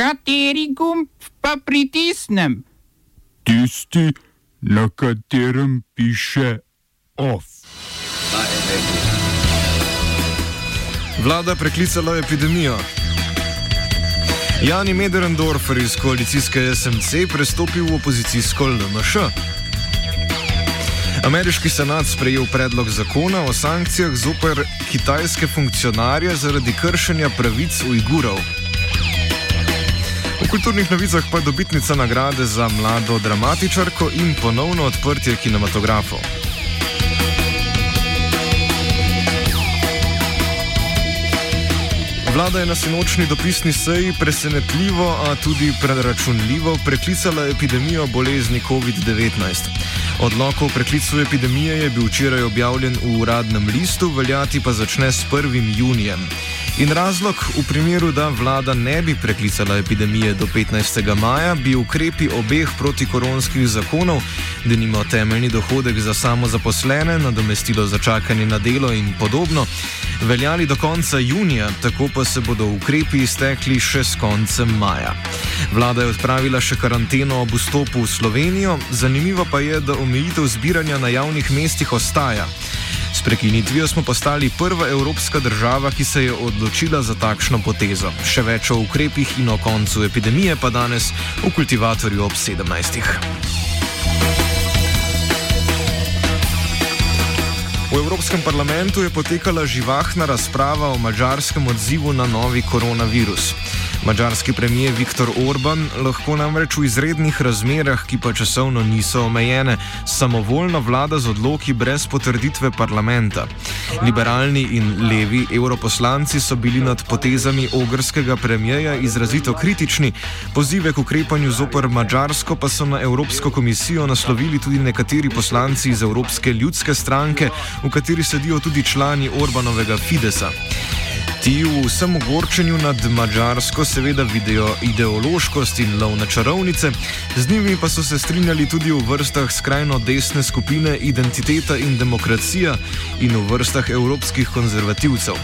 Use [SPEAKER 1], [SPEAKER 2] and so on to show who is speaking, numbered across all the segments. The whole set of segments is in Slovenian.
[SPEAKER 1] Kateri gumb pa pritisnem?
[SPEAKER 2] Tisti, na katerem piše OF.
[SPEAKER 3] Vlada preklicala epidemijo. Jani Mederendorfer iz koalicijske SMC prestopil v opozicijsko LMŠ. Ameriški senat sprejel predlog zakona o sankcijah zoper kitajske funkcionarje zaradi kršenja pravic Ujgurov. Kulturnih novicah pa dobitnica nagrade za mlado dramatičarko in ponovno odprtje kinematografov. Vlada je na sinočni dopisni seji presenetljivo, a tudi preračunljivo preklicala epidemijo bolezni COVID-19. Odlok o preklicu epidemije je bil včeraj objavljen v uradnem listu, veljati pa začne s 1. junijem. In razlog, v primeru, da vlada ne bi preklicala epidemije do 15. maja, bi ukrepi obeh protikoronskih zakonov, da nima temeljni dohodek za samozaposlene, nadomestilo za čakanje na delo in podobno, veljali do konca junija, tako pa se bodo ukrepi iztekli še s koncem maja. Vlada je odpravila še karanteno ob vstopu v Slovenijo, zanimivo pa je, da omejitev zbiranja na javnih mestih ostaja. S prekinitvijo smo postali prva evropska država, ki se je odločila za takšno potezo. Še več o ukrepih in o koncu epidemije pa danes v kultivatorju ob 17. V Evropskem parlamentu je potekala živahna razprava o mačarskem odzivu na novi koronavirus. Mačarski premijer Viktor Orban lahko namreč v izrednih razmerah, ki pa časovno niso omejene, samovoljno vlada z odloki brez potrditve parlamenta. Liberalni in levi europoslanci so bili nad potezami ogrskega premijeja izrazito kritični, pozive k ukrepanju zoper Mačarsko pa so na Evropsko komisijo naslovili tudi nekateri poslanci iz Evropske ljudske stranke, v kateri sedijo tudi člani Orbanovega Fidesa. Ti v vsem ogorčenju nad Mačarsko seveda vidijo ideološkost in lov na čarovnice, z njimi pa so se strinjali tudi v vrstah skrajno desne skupine Identiteta in demokracija in v vrstah evropskih konzervativcev.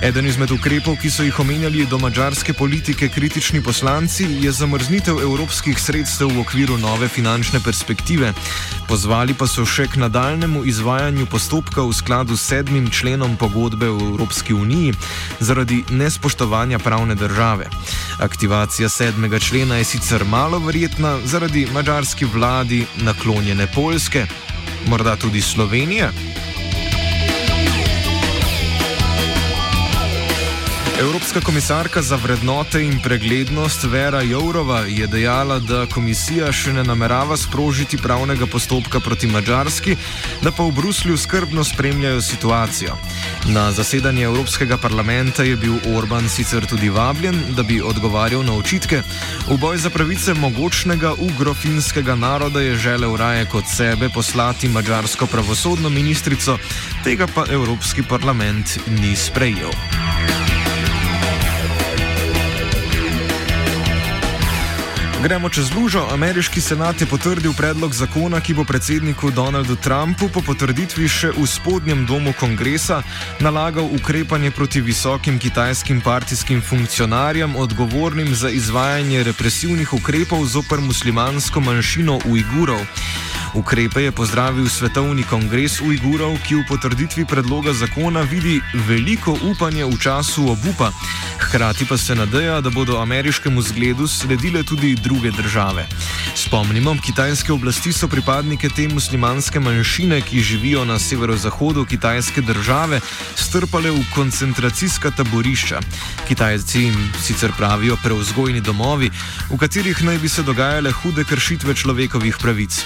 [SPEAKER 3] Eden izmed ukrepov, ki so jih omenjali do mačarske politike kritični poslanci, je zamrznitev evropskih sredstev v okviru nove finančne perspektive. Pozvali pa so še k nadaljnemu izvajanju postopka v skladu s sedmim členom pogodbe v Evropski uniji zaradi nespoštovanja pravne države. Aktivacija sedmega člena je sicer malo verjetna zaradi mačarski vladi naklonjene Poljske, morda tudi Slovenije. Evropska komisarka za vrednote in preglednost Vera Jourova je dejala, da komisija še ne namerava sprožiti pravnega postopka proti Mačarski, da pa v Bruslju skrbno spremljajo situacijo. Na zasedanje Evropskega parlamenta je bil Orban sicer tudi vabljen, da bi odgovarjal na očitke. V boj za pravice mogočnega ugrofinskega naroda je želel raje kot sebe poslati mačarsko pravosodno ministrico, tega pa Evropski parlament ni sprejel. Gremo čez lužo. Ameriški senat je potrdil predlog zakona, ki bo predsedniku Donaldu Trumpu po potrditvi še v spodnjem domu kongresa nalagal ukrepanje proti visokim kitajskim partijskim funkcionarjem, odgovornim za izvajanje represivnih ukrepov zoper muslimansko manjšino Ujgurov. Ukrepe je pozdravil Svetovni kongres Ujgurov, ki v potrditvi predloga zakona vidi veliko upanje v času obupa. Hkrati pa se nadeja, da bodo ameriškemu zgledu sledile tudi druge države. Spomnimo, kitajske oblasti so pripadnike te muslimanske manjšine, ki živijo na severozahodu kitajske države, strpale v koncentracijska taborišča. Kitajci jim sicer pravijo preuzgojni domovi, v katerih naj bi se dogajale hude kršitve človekovih pravic.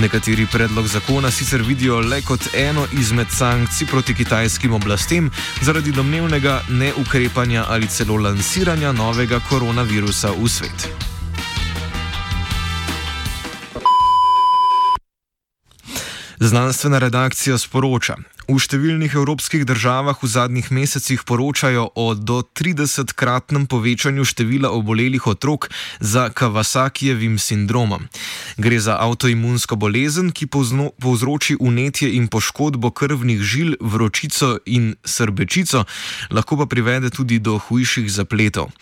[SPEAKER 3] Nekateri predlog zakona sicer vidijo le kot eno izmed sankcij proti kitajskim oblastem zaradi domnevnega neukrepanja ali celo lansiranja novega koronavirusa v svet. Znanstvena redakcija sporoča: V številnih evropskih državah v zadnjih mesecih poročajo o do 30-kratnem povečanju števila obolelih otrok za Kawasakijevim sindromom. Gre za avtoimunsko bolezen, ki povzroči unetje in poškodbo krvnih žil, vročico in srbečico, lahko pa privede tudi do hujših zapletov.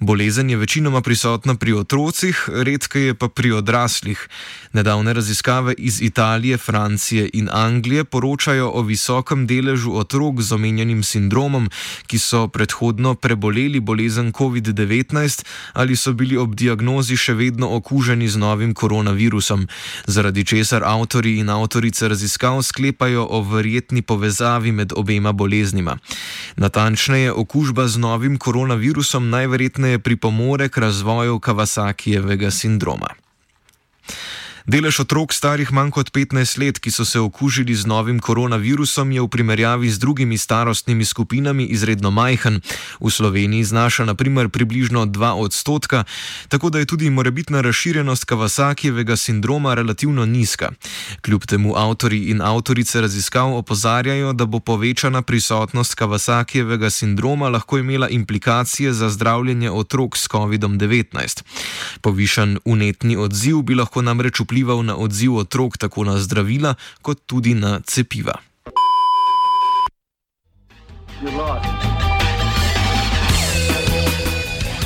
[SPEAKER 3] Bolezen je večinoma prisotna pri otrocih, redkeje pa pri odraslih. Nedavne raziskave iz Italije, Francije in Anglije poročajo o visokem visokem deležu otrok z omenjenim sindromom, ki so predhodno preboleli bolezen COVID-19 ali so bili ob diagnozi še vedno okuženi z novim koronavirusom, zaradi česar avtori in avtorice raziskav sklepajo o verjetni povezavi med obema boleznima. Natančneje, okužba z novim koronavirusom najverjetneje pripomore k razvoju Kawasakijevega sindroma. Delež otrok starih manj kot 15 let, ki so se okužili z novim koronavirusom, je v primerjavi z drugimi starostnimi skupinami izredno majhen. V Sloveniji znaša naprimer približno 2 odstotka, tako da je tudi morebitna razširjenost Kawasakijevega sindroma relativno nizka. Kljub temu avtori in avtorice raziskav opozarjajo, da bo povečana prisotnost Kawasakijevega sindroma lahko imela implikacije za zdravljenje otrok s COVID-19. Povišan unetni odziv bi lahko namreč vplival vplival na odziv otrok tako na zdravila, kot tudi na cepiva.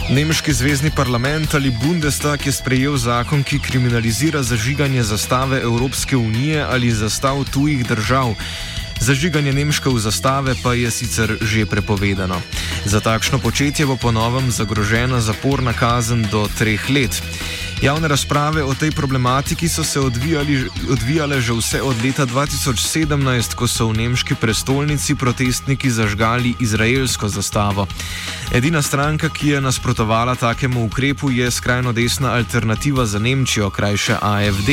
[SPEAKER 3] Nemški zvezdni parlament ali Bundestag je sprejel zakon, ki kriminalizira zažiganje zastave Evropske unije ali zastav tujih držav. Zažiganje nemške zastave pa je sicer že prepovedano. Za takšno početje bo ponovem zagrožena zaporna kazen do treh let. Javne razprave o tej problematiki so se odvijali, odvijale že vse od leta 2017, ko so v nemški prestolnici protestniki zažgali izraelsko zastavo. Edina stranka, ki je nasprotovala takemu ukrepu, je skrajno desna alternativa za Nemčijo, krajše AFD.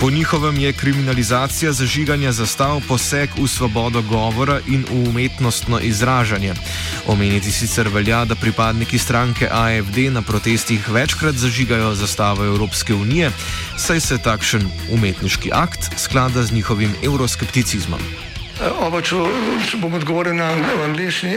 [SPEAKER 3] Po njihovem je kriminalizacija zažiganja zastav poseg v svobodo govora in v umetnostno izražanje. Omeniti sicer velja, da pripadniki stranke AFD na protestih večkrat zažigajo zastavo Evropske unije, saj se takšen umetniški akt sklada z njihovim euroskepticizmom.
[SPEAKER 4] Oba, če, če bom odgovoril na angliški.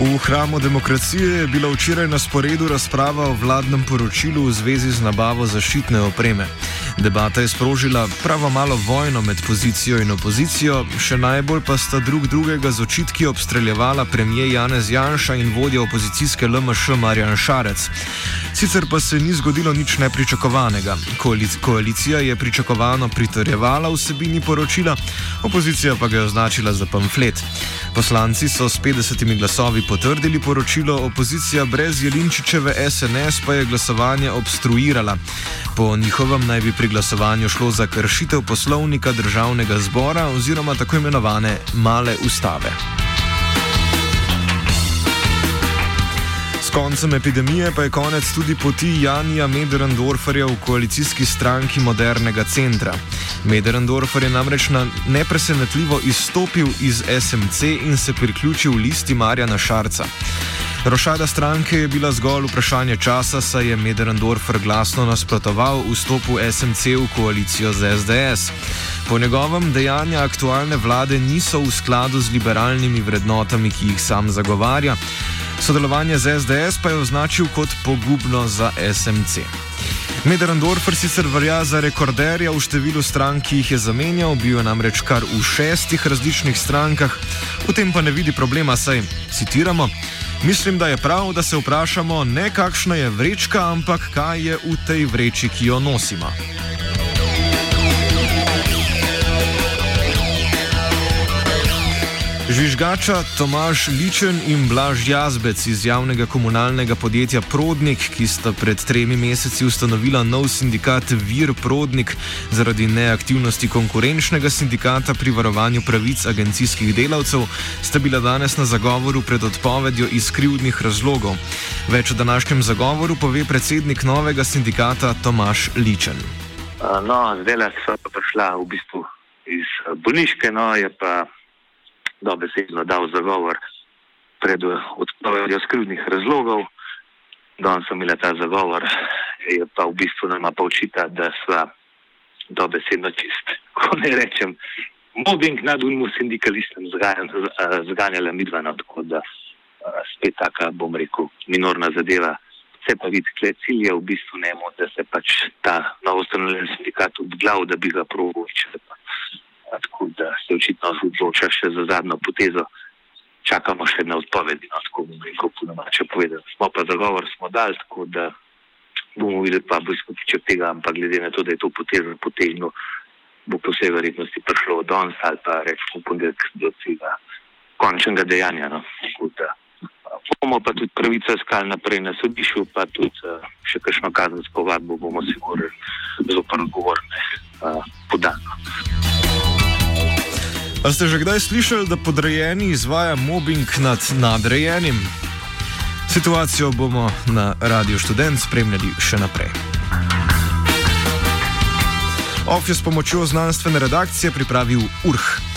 [SPEAKER 3] V hramu demokracije je bila včeraj na sporedu razprava o vladnem poročilu v zvezi z nabavo zaščitne opreme. Debata je sprožila pravo malo vojno med pozicijo in opozicijo, še najbolj pa sta drug drugega z očitki obstreljevala premijer Janez Janša in vodja opozicijske LMŠ Marjan Šarec. Sicer pa se ni zgodilo nič nepričakovanega. Koalicija je pričakovano pritorjevala vsebini poročila, opozicija pa ga je označila za pamflet. Poslanci so s 50 glasovi potrdili poročilo, opozicija brez Jelinčičeve SNS pa je glasovanje obstruirala. Po njihovem naj bi pri glasovanju šlo za kršitev poslovnika državnega zbora oziroma tako imenovane male ustave. S koncem epidemije pa je konec tudi poti Janja Mederendorferja v koalicijski stranki modernega centra. Mederendorfer je namreč na nepresenetljivo izstopil iz SMC in se priključil listi Marjana Šarca. Rošada stranke je bila zgolj vprašanje časa, saj je Mederendorfer glasno nasprotoval vstopu SMC v koalicijo z SDS. Po njegovem dejanja aktualne vlade niso v skladu z liberalnimi vrednotami, ki jih sam zagovarja. Sodelovanje z SDS pa je označil kot pogubno za SMC. Mederendorfer sicer verja za rekorderja v številu strank, ki jih je zamenjal, bil je namreč kar v šestih različnih strankah, v tem pa ne vidi problema, saj citiramo. Mislim, da je prav, da se vprašamo ne kakšna je vrečka, ampak kaj je v tej vreči, ki jo nosimo. Žvižgača Tomaš Ličen in Blaž Jazbec iz javnega komunalnega podjetja Prodnik, ki sta pred tremi meseci ustanovila nov sindikat Vir Prodnik zaradi neaktivnosti konkurenčnega sindikata pri varovanju pravic agencijskih delavcev, sta bila danes na zagovoru pred odpovedjo iz krivdnih razlogov. Več o današnjem zagovoru pove predsednik novega sindikata Tomaš Ličen.
[SPEAKER 5] No, zdaj so pa prišla v bistvu iz bolniške, no je pa dobesedno dal zagovor pred odpovedjo skrivnih razlogov. Danes sem imela ta zagovor, je pa v bistvu nama pa očita, da sva dobesedno čist, ko ne rečem, mobbing nad unmu sindikalistom zganjala midvana, tako da spet taka, bom rekel, minorna zadeva. Se pa vidi, da cilj je v bistvu nemo, da se pač ta novostanovljen sindikat obglav, da bi ga provočil tako da se očitno odloča še za zadnjo potezo. Čakamo še na odpovedi, no, tako bomo rekel, po domače povedali. Smo pa zagovor, smo dal, tako da bomo videli, pa bo izkupiček tega, ampak glede na to, da je to potezo potegnil, bo po vsej verjetnosti prišlo od danes ali pa rečemo ponedeljek do tega končnega dejanja. No. Bomo pa tudi pravico iskali naprej na sodišču, pa tudi uh, še kakšno kazensko vadbo bomo sigurno zopr odgovorne uh, podali.
[SPEAKER 3] A ste že kdaj slišali, da podrejeni izvaja mobbing nad nadrejenim? Situacijo bomo na Radio Student spremljali še naprej. Office s pomočjo znanstvene redakcije pripravil URH.